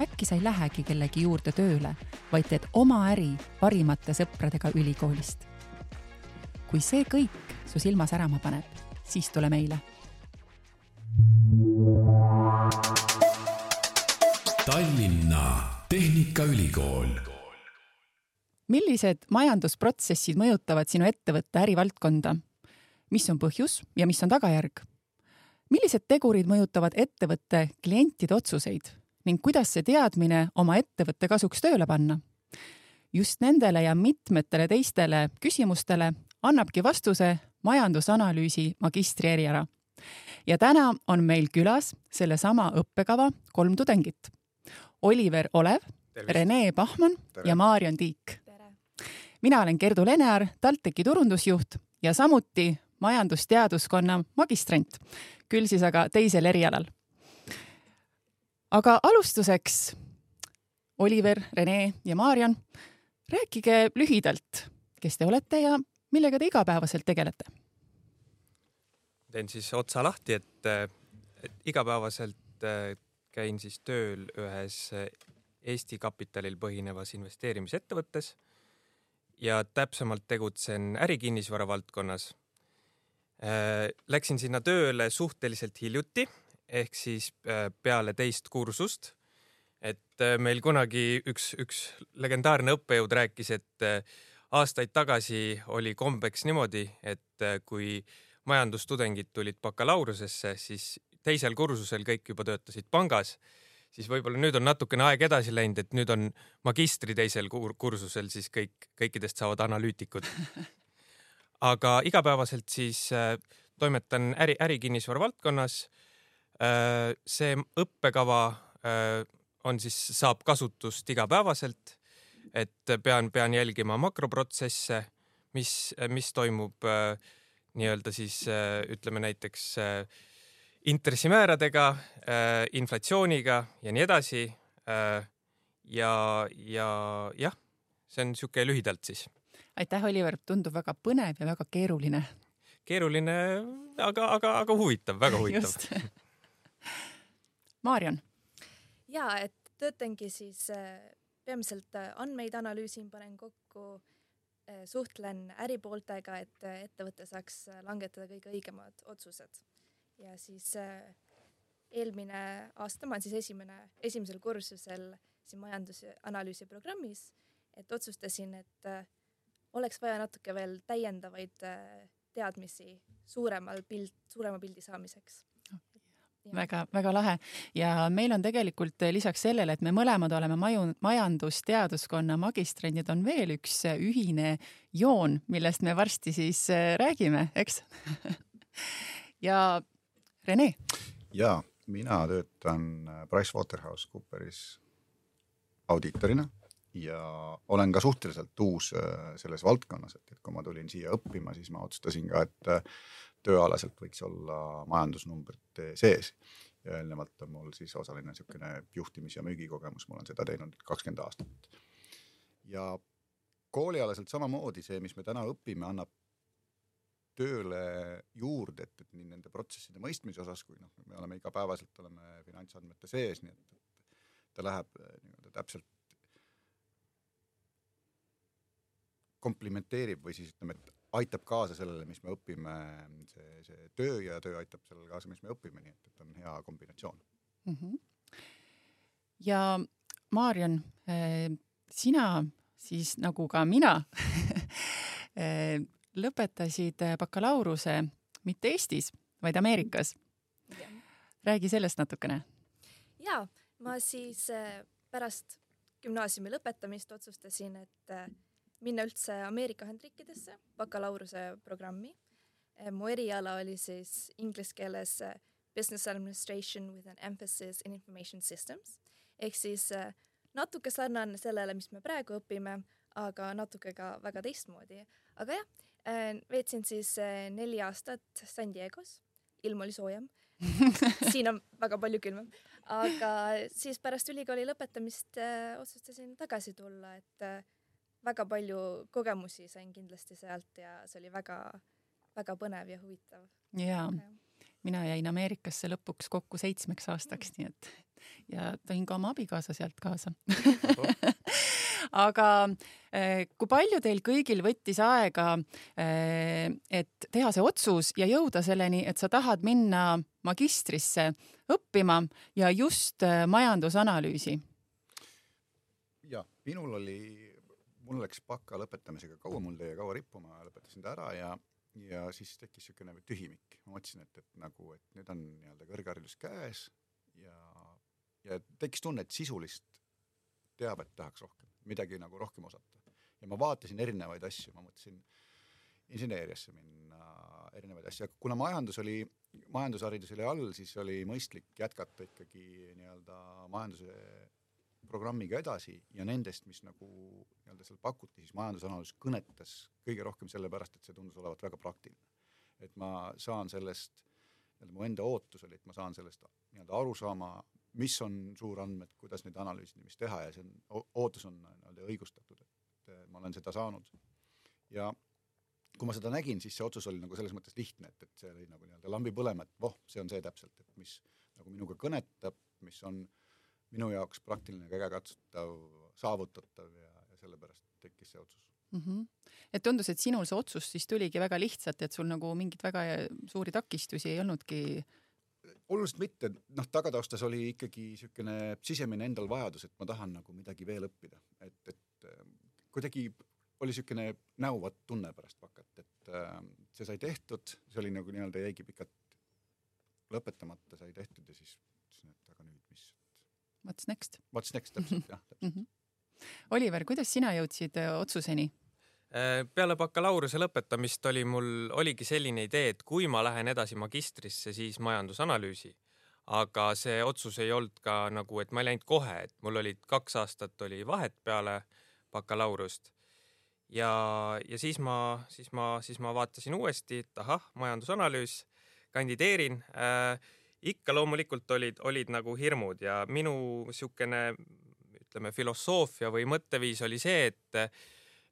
äkki sa ei lähegi kellegi juurde tööle, vaid teed oma äri parimate sõpradega ülikoolist. kui see kõik su silma särama paneb, siis tule meile. Tallinna Tehnikaülikool. millised majandusprotsessid mõjutavad sinu ettevõtte ärivaldkonda? mis on põhjus ja mis on tagajärg? millised tegurid mõjutavad ettevõtte klientide otsuseid ning kuidas see teadmine oma ettevõtte kasuks tööle panna? just nendele ja mitmetele teistele küsimustele annabki vastuse majandusanalüüsi magistri eriala. ja täna on meil külas sellesama õppekava kolm tudengit. Oliver Olev, Rene Pahman Tere. ja Maarjon Tiik. mina olen Gerdu Lenear, TalTechi turundusjuht ja samuti majandusteaduskonna magistrant, küll siis aga teisel erialal aga alustuseks, Oliver, Rene ja Maarjan, rääkige lühidalt, kes te olete ja millega te igapäevaselt tegelete? teen siis otsa lahti, et, et igapäevaselt äh, käin siis tööl ühes Eesti kapitalil põhinevas investeerimisettevõttes ja täpsemalt tegutsen ärikinnisvara valdkonnas. Äh, läksin sinna tööle suhteliselt hiljuti ehk siis äh, peale teist kursust. et äh, meil kunagi üks, üks legendaarne õppejõud rääkis, et äh, aastaid tagasi oli kombeks niimoodi, et kui majandustudengid tulid bakalaureusesse, siis teisel kursusel kõik juba töötasid pangas, siis võib-olla nüüd on natukene aeg edasi läinud, et nüüd on magistri teisel kursusel siis kõik, kõikidest saavad analüütikud. aga igapäevaselt siis toimetan äri, ärikinnisvara valdkonnas see õppekava äh, on siis, saab kasutust igapäevaselt, et pean, pean jälgima makroprotsesse, mis, mis toimub äh, nii-öelda siis ütleme näiteks intressimääradega, inflatsiooniga ja nii edasi. ja, ja jah, see on niisugune lühidalt siis. aitäh, Oliver, tundub väga põnev ja väga keeruline. keeruline, aga, aga, aga huvitav, väga huvitav Maarjon. ja et töötangi siis äh, peamiselt äh, andmeid analüüsin, panen kokku, äh, suhtlen äripooltega, et ettevõte saaks langetada kõige õigemad otsused. ja siis eelmine aasta, ma olen siis esimene, esimesel kursusel siin majandusanalüüsi programmis, et otsustasin, et oleks vaja natuke veel täiendavaid teadmisi suuremal pilt, suurema pildi saamiseks väga-väga lahe. Ja meil on tegelikult eh, lisaks sellele, et me mõlemad oleme maju, majandusteaduskonna magistrandid, on veel üks eh, ühine joon, millest me varsti siis eh, räägime, eks? Ja Rene. ja mina töötan PricewaterhouseCooperis audiitorina ja olen ka suhteliselt uus selles valdkonnas, et, et kui ma tulin siia õppima, siis ma otsustasin ka, et tööalaselt võiks olla majandusnumbrite sees. ja eelnevalt on mul siis osaline niisugune juhtimis- ja müügikogemus, ma olen seda teinud kakskümmend aastat. ja koolialaselt samamoodi see, mis me täna õpime, annab tööle juurde, et, et nii nende protsesside mõistmise osas, kui noh, me oleme igapäevaselt oleme finantsandmete sees, nii et, et ta läheb eh, nii-öelda täpselt komplimenteerib või siis ütleme, et aitab kaasa sellele, mis me õpime, see, see töö ja töö aitab sellele kaasa, mis me õpime, nii et, et on hea kombinatsioon mm. -hmm. ja Maarjan, eh, sina siis nagu ka mina eh, lõpetasid bakalaureuse mitte Eestis, vaid Ameerikas. räägi sellest natukene. ja ma siis eh, pärast gümnaasiumi lõpetamist otsustasin, et minna üldse Ameerika Ühendriikidesse bakalaureuse programmi. Eh, mu eriala oli siis inglise keeles eh, business administration with an emphasis in information systems ehk siis eh, natuke sarnane sellele, mis me praegu õpime, aga natuke ka väga teistmoodi. aga jah, veetsin siis neli aastat San Diego's, ilm oli soojem siin on väga palju külmem, aga siis pärast ülikooli lõpetamist otsustasin tagasi tulla, et väga palju kogemusi sain kindlasti sealt ja see oli väga-väga põnev ja huvitav. jaa ja., mina jäin Ameerikasse lõpuks kokku seitsmeks aastaks, nii et ja tõin ka oma abikaasa sealt kaasa aga eh, kui palju teil kõigil võttis aega, eh, et teha see otsus ja jõuda selleni, et sa tahad minna magistrisse õppima ja just eh, majandusanalüüsi? ja minul oli, mul läks baka lõpetamisega kaua, mul jäi kaua rippuma, lõpetasin ta ära ja ja siis tekkis niisugune tühimik, ma mõtlesin, et, et nagu, et nüüd on nii-öelda kõrgharidus käes ja, ja tekkis tunne, et sisulist teavet tahaks rohkem midagi nagu rohkem osata. ja ma vaatasin erinevaid asju, ma mõtlesin inseneeriasse minna, erinevaid asju, kuna majandus oli, majandusharidus oli all, siis oli mõistlik jätkata ikkagi nii-öelda majanduse programmiga edasi ja nendest, mis nagu nii-öelda seal pakuti, siis majandusanalüüs kõnetas kõige rohkem sellepärast, et see tundus olevat väga praktiline. et ma saan sellest, nii-öelda mu enda ootus oli, et ma saan sellest nii-öelda aru saama, mis on suurandmed, kuidas neid analüüsida, mis teha ja see on, ootus on nii-öelda õigustatud, et ma olen seda saanud. ja kui ma seda nägin, siis see otsus oli nagu selles mõttes lihtne, et, et see oli nagu nii-öelda lambi põlema, et voh, see on see täpselt, et mis nagu minuga kõnetab, mis on minu jaoks praktiline, käegakatsutav, saavutatav ja, ja sellepärast tekkis see otsus mm. -hmm. et tundus, et sinul see otsus siis tuligi väga lihtsalt, et sul nagu mingeid väga suuri takistusi ei olnudki oluliselt mitte, noh, tagataustas oli ikkagi niisugune sisemine endal vajadus, et ma tahan nagu midagi veel õppida, et, et äh, kuidagi oli niisugune näuvat tunne pärast vakat, et äh, see sai tehtud, see oli nagu nii-öelda jäigi pikalt lõpetamata, sai tehtud ja siis ütlesin, et. What's next? What's next, täpselt jah, täpselt mm. -hmm. Oliver, kuidas sina jõudsid äh, otsuseni? Äh, peale bakalaureuse lõpetamist oli mul, oligi selline idee, et kui ma lähen edasi magistrisse, siis majandusanalüüsi. aga see otsus ei olnud ka nagu, et ma ei läinud kohe, et mul olid kaks aastat oli vahet peale bakalaureust. ja, ja siis ma, siis ma, siis ma vaatasin uuesti, et ahah, majandusanalüüs, kandideerin äh, ikka loomulikult olid, olid nagu hirmud ja minu niisugune ütleme, filosoofia või mõtteviis oli see, et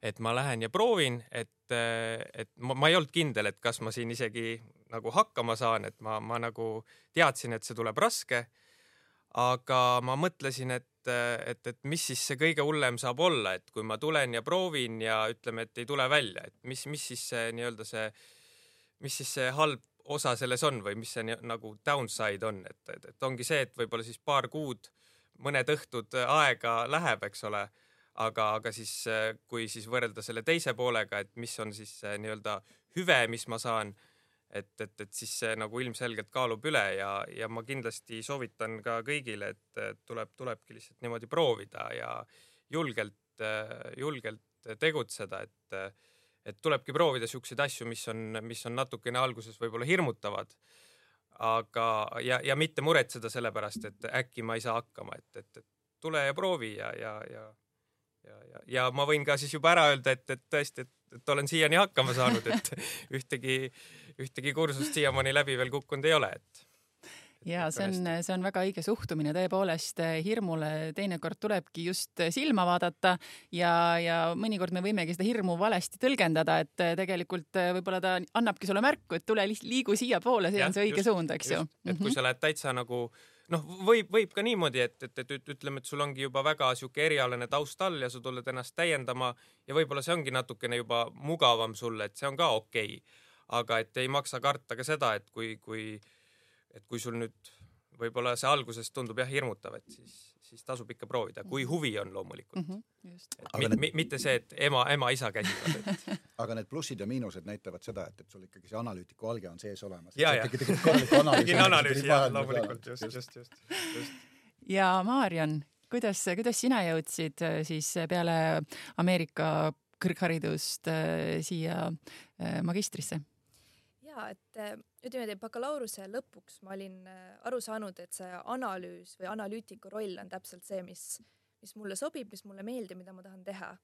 et ma lähen ja proovin, et, et ma, ma ei olnud kindel, et kas ma siin isegi nagu hakkama saan, et ma, ma nagu teadsin, et see tuleb raske. aga ma mõtlesin, et, et, et mis siis see kõige hullem saab olla, et kui ma tulen ja proovin ja ütleme, et ei tule välja, et mis, mis siis see nii-öelda see, mis siis see halb osa selles on või mis see nagu downside on, et, et, et ongi see, et võib-olla siis paar kuud, mõned õhtud aega läheb, eks ole aga, aga siis äh, kui siis võrrelda selle teise poolega, et mis on siis nii-öelda hüve, mis ma saan, et, et, et siis see nagu ilmselgelt kaalub üle ja, ja ma kindlasti soovitan ka kõigile, et tuleb, tulebki lihtsalt niimoodi proovida ja julgelt, julgelt tegutseda, et, et tulebki proovida siukseid asju, mis on, mis on natukene alguses võib-olla hirmutavad aga, ja, ja mitte muretseda selle pärast, et äkki ma ei saa hakkama, et, et, et tule ja proovi ja, ja, ja ja, ja, ja ma võin ka siis juba ära öelda, et, et tõesti, et, et olen siiani hakkama saanud, et ühtegi, ühtegi kursust siiamaani läbi veel kukkunud ei ole, et ja see on, see on väga õige suhtumine, tõepoolest hirmule teinekord tulebki just silma vaadata ja, ja mõnikord me võimegi seda hirmu valesti tõlgendada, et tegelikult võib-olla ta annabki sulle märku, et tule liigu siiapoole, see ja, on see õige just, suund, eks ju. et kui sa lähed täitsa nagu noh, võib, võib ka niimoodi, et, et, et ütleme, et sul ongi juba väga sihuke erialane taust all ja sa tuled ennast täiendama ja võib-olla see ongi natukene juba mugavam sulle, et see on ka okei. Okay.. aga et ei maksa karta ka seda, et kui, kui, et kui sul nüüd võib-olla see alguses tundub jah hirmutav, et siis siis tasub ikka proovida, kui mhm. huvi on loomulikult mm. -hmm, mit, need... mitte see, et ema, ema, isa käsivad et.... aga need plussid ja miinused näitavad seda, et, et sul ikkagi see analüütiku alge on sees olemas. ja, ja. tegin analüüsi jah, loomulikult just, just, just, just. ja Maarjan, kuidas, kuidas sina jõudsid äh, siis peale Ameerika kõrgharidust äh, siia äh, magistrisse? Ja et ütleme niimoodi, bakalaureuse lõpuks ma olin äh, aru saanud, et see analüüs või analüütiku roll on täpselt see, mis, mis mulle sobib, mis mulle meeldib, mida ma tahan teha.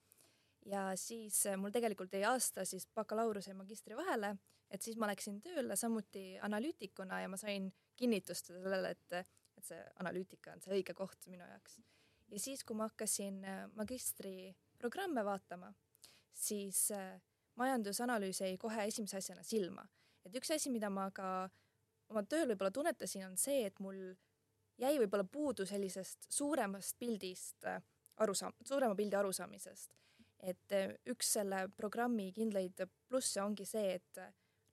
ja siis äh, mul tegelikult jäi aasta siis bakalaureuse ja magistri vahele, et siis ma läksin tööle samuti analüütikuna ja ma sain kinnitust sellele, et, et see analüütika on see õige koht minu jaoks. ja siis, kui ma hakkasin äh, magistriprogramme vaatama, siis äh, majandusanalüüs jäi kohe esimese asjana silma. Et üks asi, mida ma ka oma tööl võib-olla tunnetasin, on see, et mul jäi võib-olla puudu sellisest suuremast pildist arusaam-, suurema pildi arusaamisest. Et eh, üks selle programmi kindlaid plusse ongi see, et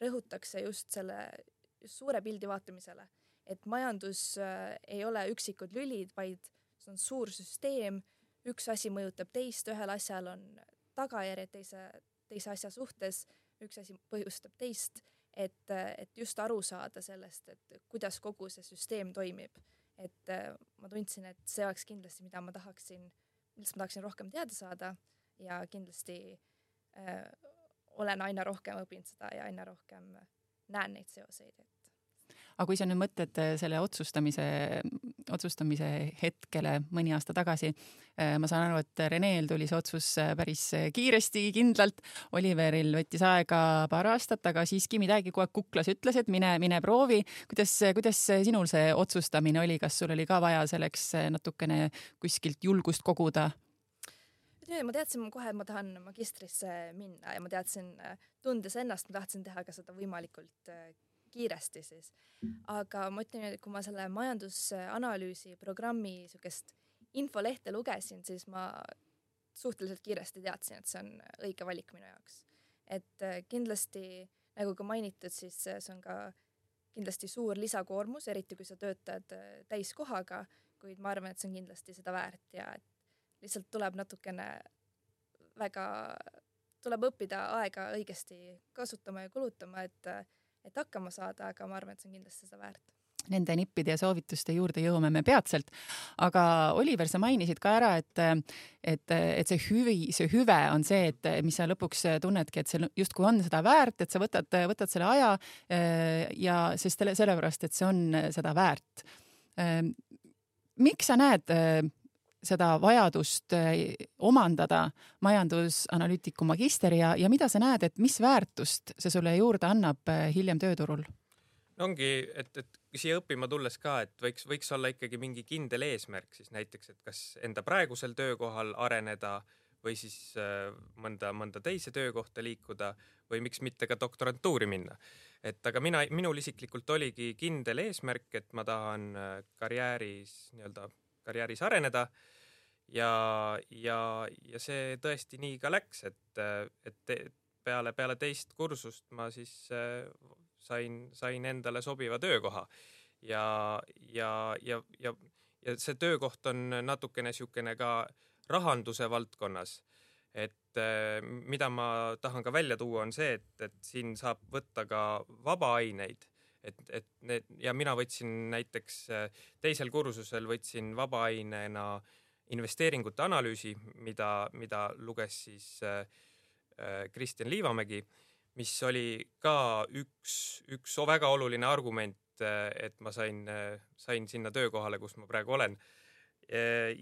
rõhutakse just selle, just suure pildi vaatamisele. et majandus äh, ei ole üksikud lülid, vaid see on suur süsteem, üks asi mõjutab teist, ühel asjal on tagajärjed teise, teise asja suhtes, üks asi põhjustab teist, et, et just aru saada sellest, et kuidas kogu see süsteem toimib. et äh, ma tundsin, et see oleks kindlasti, mida ma tahaksin, millest ma tahaksin rohkem teada saada ja kindlasti äh, olen aina rohkem õppinud seda ja aina rohkem näen neid seoseid, et aga kui sa nüüd mõtled äh, selle otsustamise, otsustamise hetkele mõni aasta tagasi, äh, ma saan aru, et Reneel tuli see otsus äh, päris kiiresti, kindlalt. Oliveril võttis aega paar aastat, aga siiski midagi kogu aeg kuklas, ütles, et mine, mine proovi. kuidas, kuidas sinul see otsustamine oli, kas sul oli ka vaja selleks natukene kuskilt julgust koguda? niimoodi, ma teadsin kohe, et ma tahan magistrisse minna ja ma teadsin, tundes ennast, ma tahtsin teha ka seda võimalikult äh, kiiresti siis. aga ma ütlen, et kui ma selle majandusanalüüsi programmi niisugust infolehte lugesin, siis ma suhteliselt kiiresti teadsin, et see on õige valik minu jaoks. et äh, kindlasti, nagu ka mainitud, siis see on ka kindlasti suur lisakoormus, eriti kui sa töötad äh, täiskohaga, kuid ma arvan, et see on kindlasti seda väärt ja et lihtsalt tuleb natukene väga, tuleb õppida aega õigesti kasutama ja kulutama, et, et hakkama saada, aga ma arvan, et see on kindlasti seda väärt Nende nippide ja soovituste juurde jõuame me peatselt. aga Oliver, sa mainisid ka ära, et, et, et see hüvi, see hüve on see, et mis sa lõpuks tunnedki, et see justkui on seda väärt, et sa võtad, võtad selle aja ja sest selle, sellepärast, et see on seda väärt. miks sa näed seda vajadust eh, omandada majandusanalüütiku magister ja, ja mida sa näed, et mis väärtust see sulle juurde annab eh, hiljem tööturul? ongi, et, et siia õppima tulles ka, et võiks, võiks olla ikkagi mingi kindel eesmärk siis näiteks, et kas enda praegusel töökohal areneda või siis äh, mõnda, mõnda teise töökohta liikuda või miks mitte ka doktorantuuri minna. et aga mina, minul isiklikult oligi kindel eesmärk, et ma tahan karjääris nii-öelda karjääris areneda. ja, ja, ja see tõesti nii ka läks, et, et peale, peale teist kursust ma siis äh, sain, sain endale sobiva töökoha ja, ja, ja, ja, ja see töökoht on natukene niisugune ka rahanduse valdkonnas. et äh, mida ma tahan ka välja tuua, on see, et, et siin saab võtta ka vabaaineid et, et need ja mina võtsin näiteks äh, teisel kursusel võtsin vabaainena investeeringute analüüsi, mida, mida luges siis äh, äh, Kristjan Liivamägi, mis oli ka üks, üks väga oluline argument, et ma sain, sain sinna töökohale, kus ma praegu olen.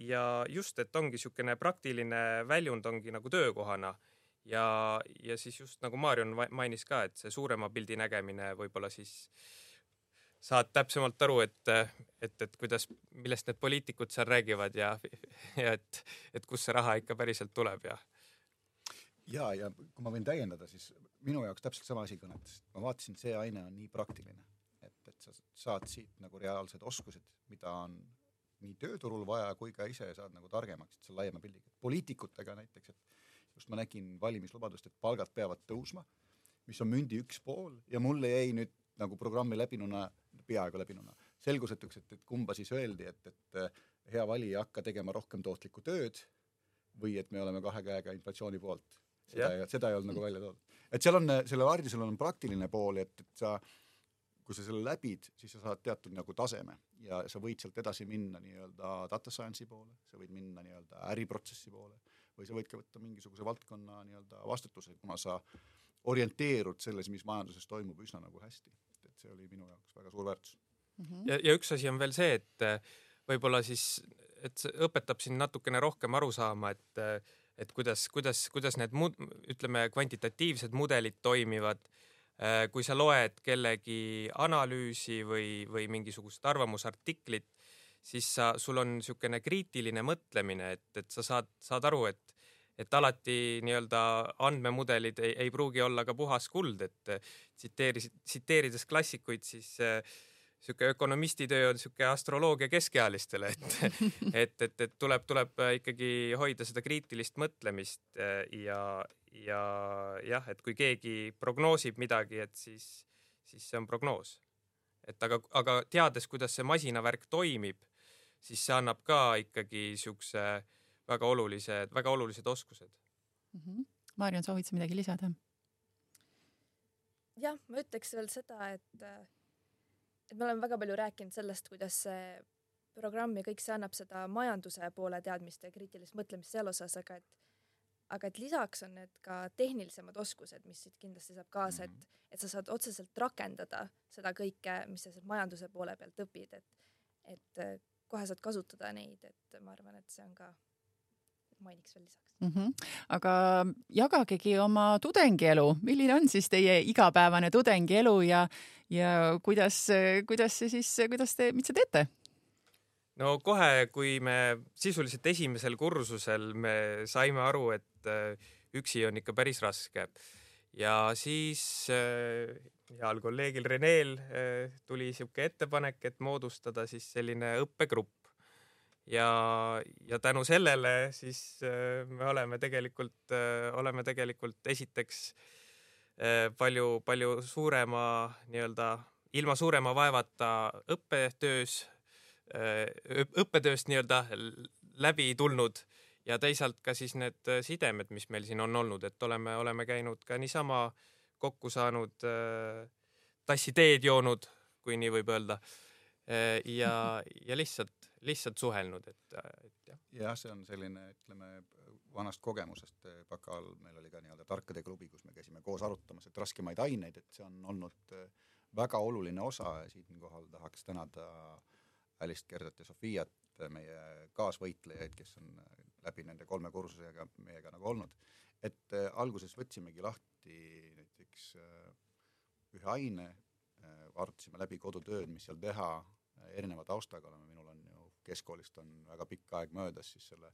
ja just, et ongi niisugune praktiline väljund ongi nagu töökohana ja, ja siis just nagu Marion mainis ka, et see suurema pildi nägemine võib-olla siis saad täpsemalt aru, et, et, et kuidas, millest need poliitikud seal räägivad ja, ja et, et kust see raha ikka päriselt tuleb ja. ja, ja kui ma võin täiendada, siis minu jaoks täpselt sama asi kõnetas. ma vaatasin, see aine on nii praktiline, et, et sa saad siit nagu reaalsed oskused, mida on nii tööturul vaja kui ka ise saad nagu targemaks, et see laiema pildiga. poliitikutega näiteks, et just ma nägin valimislubadust, et palgad peavad tõusma, mis on mündi üks pool ja mulle jäi nüüd nagu programmi läbinuna, peaaegu läbinuna, selgusetuks, et, et kumba siis öeldi, et, et eh, hea valija, hakka tegema rohkem tootlikku tööd või et me oleme kahe käega inflatsiooni poolt. seda yeah., seda ei olnud nagu välja toodud. et seal on, sellel haridusel on praktiline pool, et, et sa kui sa selle läbid, siis sa saad teatud nagu taseme ja sa võid sealt edasi minna nii-öelda data science'i poole, sa võid minna nii-öelda äriprotsessi poole või sa võid ka võtta mingisuguse valdkonna nii-öelda vastutuse, kuna sa orienteerud selles, mis majanduses toimub üsna nagu hästi. et see oli minu jaoks väga suur väärtus mm. -hmm. ja, ja üks asi on veel see, et äh, võib-olla siis, et see õpetab sind natukene rohkem aru saama, et et kuidas, kuidas, kuidas need mud, ütleme, kvantitatiivsed mudelid toimivad. kui sa loed kellegi analüüsi või, või mingisugust arvamusartiklit, siis sa, sul on niisugune kriitiline mõtlemine, et, et sa saad, saad aru, et et alati nii-öelda andmemudelid ei, ei pruugi olla ka puhas kuld, et tsiteeris, tsiteerides klassikuid, siis äh, sihuke ökonomisti töö on sihuke astroloogia keskealistele, et, et, et, et tuleb, tuleb ikkagi hoida seda kriitilist mõtlemist äh, ja, ja jah, et kui keegi prognoosib midagi, et siis, siis see on prognoos. et aga, aga teades, kuidas see masinavärk toimib, siis see annab ka ikkagi siukse väga olulised, väga olulised oskused mm. -hmm. Mariann, soovid sa midagi lisada? jah, ma ütleks veel seda, et et me oleme väga palju rääkinud sellest, kuidas see programm ja kõik see annab seda majanduse poole teadmist ja kriitilist mõtlemist seal osas, aga et aga et lisaks on need ka tehnilisemad oskused, mis siit kindlasti saab kaasa, et, mhm. et sa saad otseselt rakendada seda kõike, mis sa sealt majanduse poole pealt õpid, et, et kohe saad kasutada neid, et ma arvan, et see on ka mainiks veel lisaks mm. -hmm. aga jagagegi oma tudengielu, milline on siis teie igapäevane tudengielu ja, ja kuidas, kuidas see siis, kuidas te, mis te teete? no kohe, kui me sisuliselt esimesel kursusel me saime aru, et äh, üksi on ikka päris raske ja siis äh, heal kolleegil Reneel äh, tuli sihuke ettepanek, et moodustada siis selline õppegrupp. Ja, ja tänu sellele siis äh, me oleme tegelikult, oleme tegelikult esiteks palju, palju suurema nii-öelda ilma suurema vaevata õppetöös, õppetööst nii-öelda läbi tulnud ja teisalt ka siis need sidemed, mis meil siin on olnud, et oleme, oleme käinud ka niisama kokku saanud, tassi teed joonud, kui nii võib öelda. ja, ja lihtsalt lihtsalt suhelnud, et, et jah. jah, see on selline, ütleme vanast kogemusest bakal meil oli ka nii-öelda tarkade klubi, kus me käisime koos arutamas, et raskemaid aineid, et see on olnud äh, väga oluline osa ja siinkohal tahaks tänada Alist, Gerdat ja Sofiat, meie kaasvõitlejaid, kes on äh, läbi nende kolme kursusega meiega nagu olnud. et äh, alguses võtsimegi lahti näiteks äh, ühe aine äh,, arutasime läbi kodutööd, mis seal teha erineva taustaga oleme, minul on ju keskkoolist on väga pikk aeg möödas, siis selle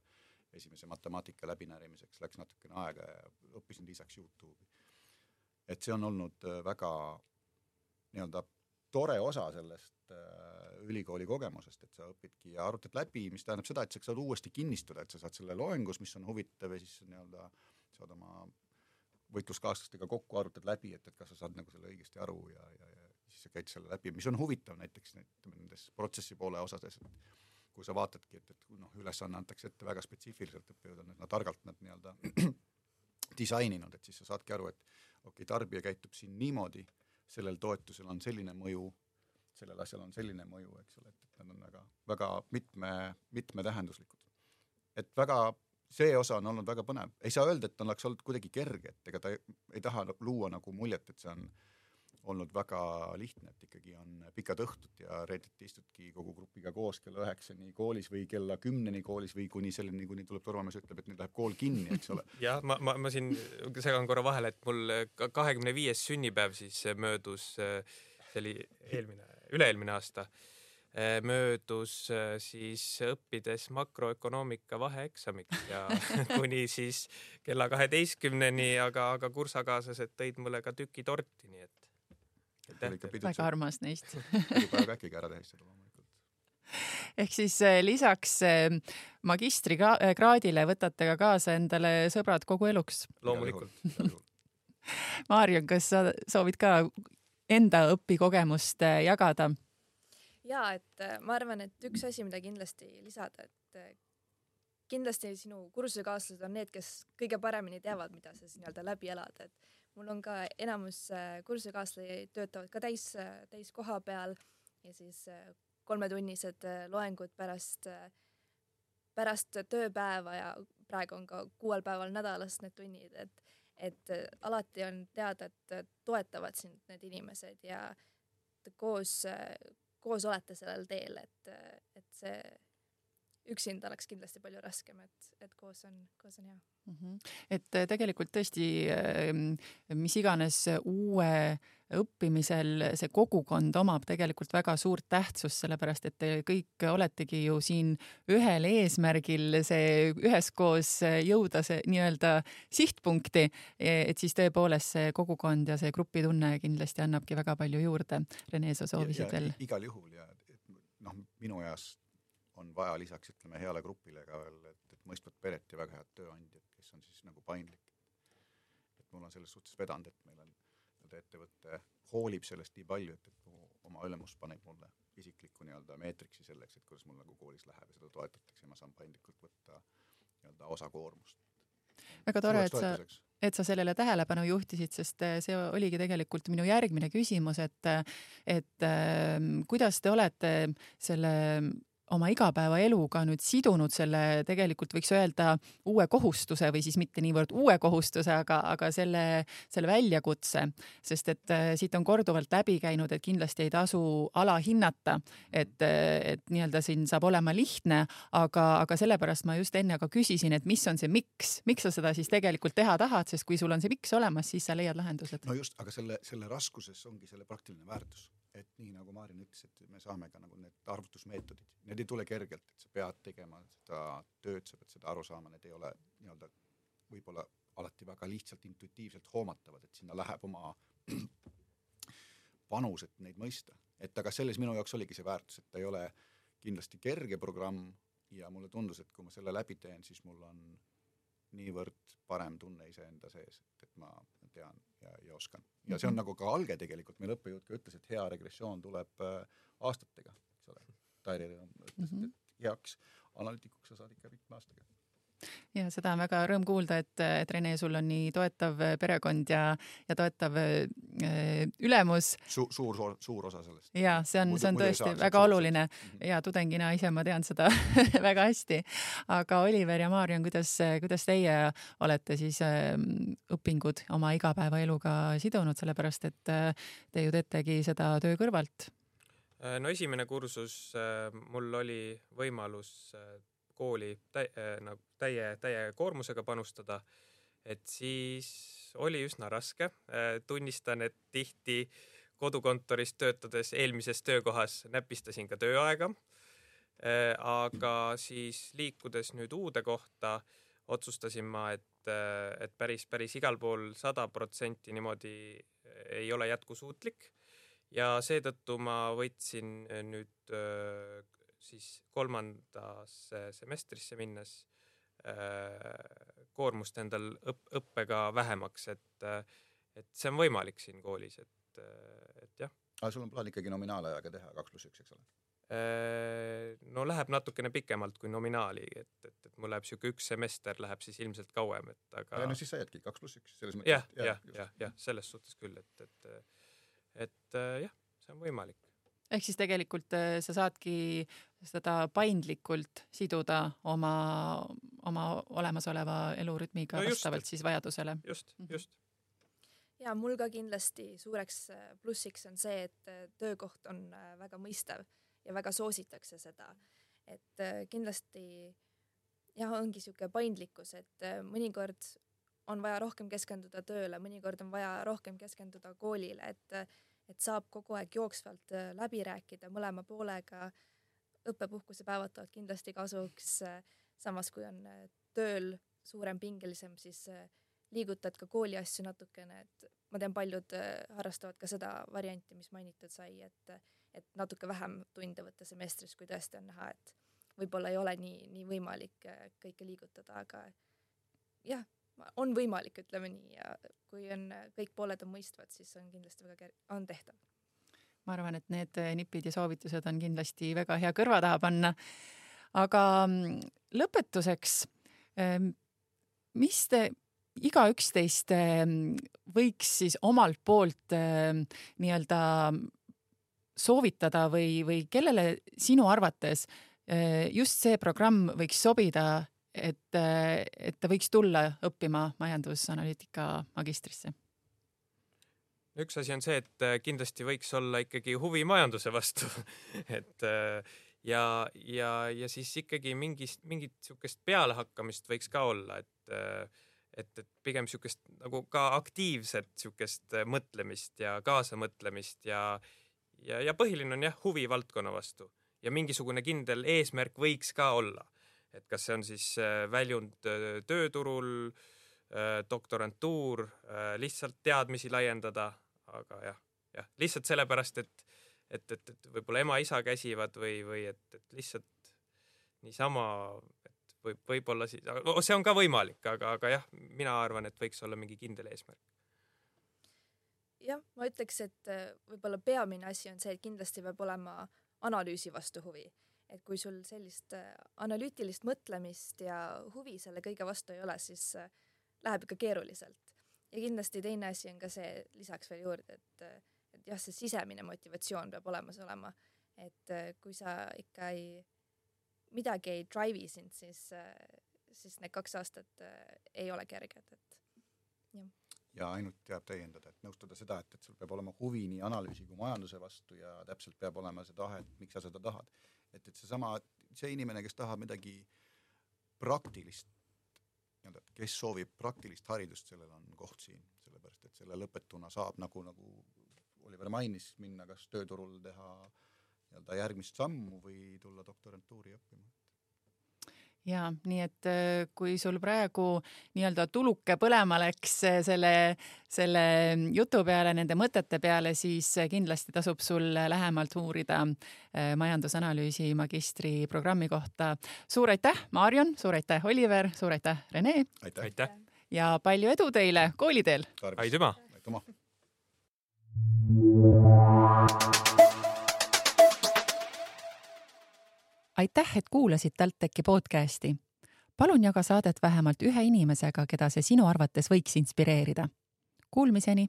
esimese matemaatika läbinärimiseks läks natukene aega ja õppisin lisaks Youtube'i. et see on olnud väga nii-öelda tore osa sellest äh, ülikooli kogemusest, et sa õpidki ja arutad läbi, mis tähendab seda, et sa saad uuesti kinnistuda, et sa saad selle loengus, mis on huvitav ja siis nii-öelda saad oma võitluskaaslastega kokku, arutad läbi, et, et kas sa saad nagu selle õigesti aru ja, ja, ja siis sa käid selle läbi, mis on huvitav näiteks nendes protsessi poole osades, et kui sa vaatadki, et, et noh, ülesanne antakse ette väga spetsiifiliselt, õppejõud on üsna targalt nad nii-öelda disaininud, et siis sa saadki aru, et okei okay,, tarbija käitub siin niimoodi, sellel toetusel on selline mõju, sellel asjal on selline mõju, eks ole, et, nad on väga, väga mitme, mitmetähenduslikud. et väga, see osa on olnud väga põnev, ei saa öelda, et oleks olnud kuidagi kerge, et ega ta ei, ei taha luua nagu muljet, et see on äh, olnud väga lihtne, et ikkagi on pikad õhtud ja reedeti istudki kogu grupiga koos kella üheksani koolis või kella kümneni koolis või kuni selleni, kuni tuleb turvamees, ütleb, et nüüd läheb kool kinni, eks ole. jah, ma, ma, ma siin segan korra vahele, et mul kahekümne viies sünnipäev siis möödus, see oli eelmine, üle-eelmine aasta, möödus siis õppides makroökonoomika vaheeksamit ja kuni siis kella kaheteistkümneni, aga, aga kursakaaslased tõid mulle ka tüki torti, nii et väga armas neist pidupäev äkki ära tähistada loomulikult. ehk siis eh, lisaks eh, magistrikraadile eh, võtate ka kaasa endale sõbrad kogu eluks? loomulikult. Maarjon, kas sa soovid ka enda õpikogemust jagada? ja et ma arvan, et üks asi, mida kindlasti lisada, et kindlasti sinu kursusekaaslased on need, kes kõige paremini teavad, mida sa siis nii-öelda läbi elad, et mul on ka enamus äh, kursusekaaslasi töötavad ka täis, äh, täiskoha peal ja siis äh, kolmetunnised loengud pärast, pärast tööpäeva ja praegu on ka kuuel päeval nädalas need tunnid, et, et alati on teada, et toetavad sind need inimesed ja koos, koos olete sellel teel, et, et see, üksinda oleks kindlasti palju raskem, et, et koos on, koos on hea mm. -hmm. et äh, tegelikult tõesti, ähm, mis iganes uue õppimisel see kogukond omab tegelikult väga suurt tähtsust, sellepärast et te kõik oletegi ju siin ühel eesmärgil, see üheskoos jõuda see nii-öelda sihtpunkti, et siis tõepoolest see kogukond ja see grupitunne kindlasti annabki väga palju juurde. Rene, sa soovisid veel? igal juhul ja noh, minu eas on vaja lisaks ütleme heale grupile ka veel, et, et mõistvat peret ja väga head tööandjat, kes on siis nagu paindlik. et mul on selles suhtes vedanud, et meil on nii-öelda ettevõte hoolib sellest nii palju, et, et mu oma ülemus paneb mulle isiklikku nii-öelda meetriksi selleks, et kuidas mul nagu koolis läheb ja seda toetatakse ja ma saan paindlikult võtta nii-öelda osa koormust. väga tore, et sa, et sa sellele tähelepanu juhtisid, sest eh, see oligi tegelikult minu järgmine küsimus, et, et äh, kuidas te olete selle oma igapäevaeluga nüüd sidunud selle tegelikult võiks öelda uue kohustuse või siis mitte niivõrd uue kohustuse, aga, aga selle, selle väljakutse, sest et äh, siit on korduvalt läbi käinud, et kindlasti ei tasu alahinnata, et, et nii-öelda siin saab olema lihtne, aga, aga sellepärast ma just enne ka küsisin, et mis on see miks, miks sa seda siis tegelikult teha tahad, sest kui sul on see miks olemas, siis sa leiad lahendused. no just, aga selle, selle raskuses ongi selle praktiline väärtus et nii nagu Maarin ütles, et me saame ka nagu need arvutusmeetodid, need ei tule kergelt, et sa pead tegema seda tööd, sa pead seda aru saama, need ei ole nii-öelda võib-olla alati väga lihtsalt intuitiivselt hoomatavad, et sinna läheb oma panus, et neid mõista. et aga selles minu jaoks oligi see väärtus, et ta ei ole kindlasti kerge programm ja mulle tundus, et kui ma selle läbi teen, siis mul on niivõrd parem tunne iseenda sees, et ma tean ja, ja oskan. ja see on -hmm. nagu ka alge tegelikult, meil õppejõud ka ütles, et hea regressioon tuleb äh, aastatega, eks ole. Tairi ütles mm, -hmm. et heaks analüütikuks sa saad ikka mitme aastaga ja seda on väga rõõm kuulda, et, et Rene, sul on nii toetav perekond ja, ja toetav äh, ülemus Su,. suur, suur, suur osa sellest. ja see on, see on tõesti saa, väga oluline -hmm. ja tudengina ise ma tean seda väga hästi. aga Oliver ja Maarjan, kuidas, kuidas teie olete siis äh, õpingud oma igapäevaeluga sidunud, sellepärast et äh, te ju teetegi seda töö kõrvalt? Äh, no esimene kursus äh, mul oli võimalus äh, kooli täi, äh, nagu täie, täie koormusega panustada, et siis oli üsna raske. Äh, tunnistan, et tihti kodukontoris töötades eelmises töökohas näpistasin ka tööaega. Äh, aga siis liikudes nüüd uude kohta, otsustasin ma, et, et päris, päris igal pool sada protsenti niimoodi ei ole jätkusuutlik ja seetõttu ma võtsin nüüd siis kolmandasse semestrisse minnes äh, koormust endal õp-, õppega vähemaks, et, et see on võimalik siin koolis, et, et jah. aga sul on plaan ikkagi nominaalajaga teha kaks pluss üks, eks ole? Äh, no läheb natukene pikemalt kui nominaali, et, et, et mul läheb sihuke üks semester läheb siis ilmselt kauem, et aga. no siis sa jäädki kaks pluss üks selles mõttes. jah, jah, jah, jah, selles suhtes küll, et, et, et jah, see on võimalik ehk siis tegelikult äh, sa saadki seda paindlikult siduda oma, oma olemasoleva elurütmiga no vastavalt siis vajadusele. just, mhm. just. ja mul ka kindlasti suureks äh, plussiks on see, et äh, töökoht on väga mõistev ja väga soositakse seda, et kindlasti jah, ongi niisugune paindlikkus, et mõnikord on vaja rohkem keskenduda tööle, mõnikord on vaja rohkem keskenduda koolile, et et saab kogu aeg jooksvalt äh, läbi rääkida mõlema poolega. õppepuhkusepäevad tulevad kindlasti kasuks. Äh, samas, kui on äh, tööl suurem, pingelisem, siis liigutad ka kooli asju natukene, et ma tean, paljud harrastavad ka seda varianti, mis mainitud sai, et, et natuke vähem tunde võtta semestris, kui tõesti on näha, et võib-olla ei ole nii, nii võimalik kõike liigutada, aga jah, on võimalik, ütleme nii, ja kui on, kõik pooled on mõistvad, siis on kindlasti väga on tehtav. ma arvan, et need nipid ja soovitused on kindlasti väga hea kõrva taha panna. aga mm, lõpetuseks, ehm, mis te igaüks teist ehm, võiks siis omalt poolt ehm, nii-öelda soovitada või, või kellele sinu arvates just see programm võiks sobida et, et ta võiks tulla õppima majandusanalüütika magistrisse? üks asi on see, et kindlasti võiks olla ikkagi huvi majanduse vastu et ja, ja, ja siis ikkagi mingist, mingit niisugust pealehakkamist võiks ka olla, et et, et pigem niisugust nagu ka aktiivset niisugust mõtlemist ja kaasamõtlemist ja ja, ja põhiline on jah, huvi valdkonna vastu ja mingisugune kindel eesmärk võiks ka olla. Et kas see on siis väljund tööturul, doktorantuur, lihtsalt teadmisi laiendada, aga jah, jah, lihtsalt sellepärast, et et, et, et võib-olla ema-isa käsivad või, või et, et lihtsalt niisama, et võib, võib-olla siis, see on ka võimalik, aga, aga jah, mina arvan, et võiks olla mingi kindel eesmärk. jah, ma ütleks, et äh, võib-olla peamine asi on see, et kindlasti peab olema analüüsi vastu huvi. Et kui sul sellist äh, analüütilist mõtlemist ja huvi selle kõige vastu ei ole, siis äh, läheb ikka keeruliselt. ja kindlasti teine asi on ka see, lisaks veel juurde, et et jah, see sisemine motivatsioon peab olemas olema, et äh, kui sa ikka ei, midagi ei drive'i sind, siis, äh, siis need kaks aastat äh, ei ole kerged, et jah. ja ainult teab täiendada, et nõustuda seda, et, et sul peab olema huvi nii analüüsi kui majanduse vastu ja täpselt peab olema see tahe, et miks sa seda tahad. Et, et seesama, see inimene, kes tahab midagi praktilist nii-öelda, kes soovib praktilist haridust, sellel on koht siin, sellepärast et selle lõpetuna saab nagu, nagu Oliver mainis, minna kas tööturul teha nii-öelda järgmist sammu või tulla doktorantuuri õppima ja nii et äh, kui sul praegu nii-öelda tuluke põlema läks äh, selle, selle jutu peale, nende mõtete peale, siis äh, kindlasti tasub sul lähemalt uurida majandusanalüüsi magistriprogrammi kohta. suur aitäh, Marion, suur aitäh, Oliver, suur aitäh, Rene. aitäh, aitäh.! ja palju edu teile kooliteel! aitüma! aitüma! Aitäh, et kuulasid TalTechi podcasti. palun jaga saadet vähemalt ühe inimesega, keda see sinu arvates võiks inspireerida. Kuulmiseni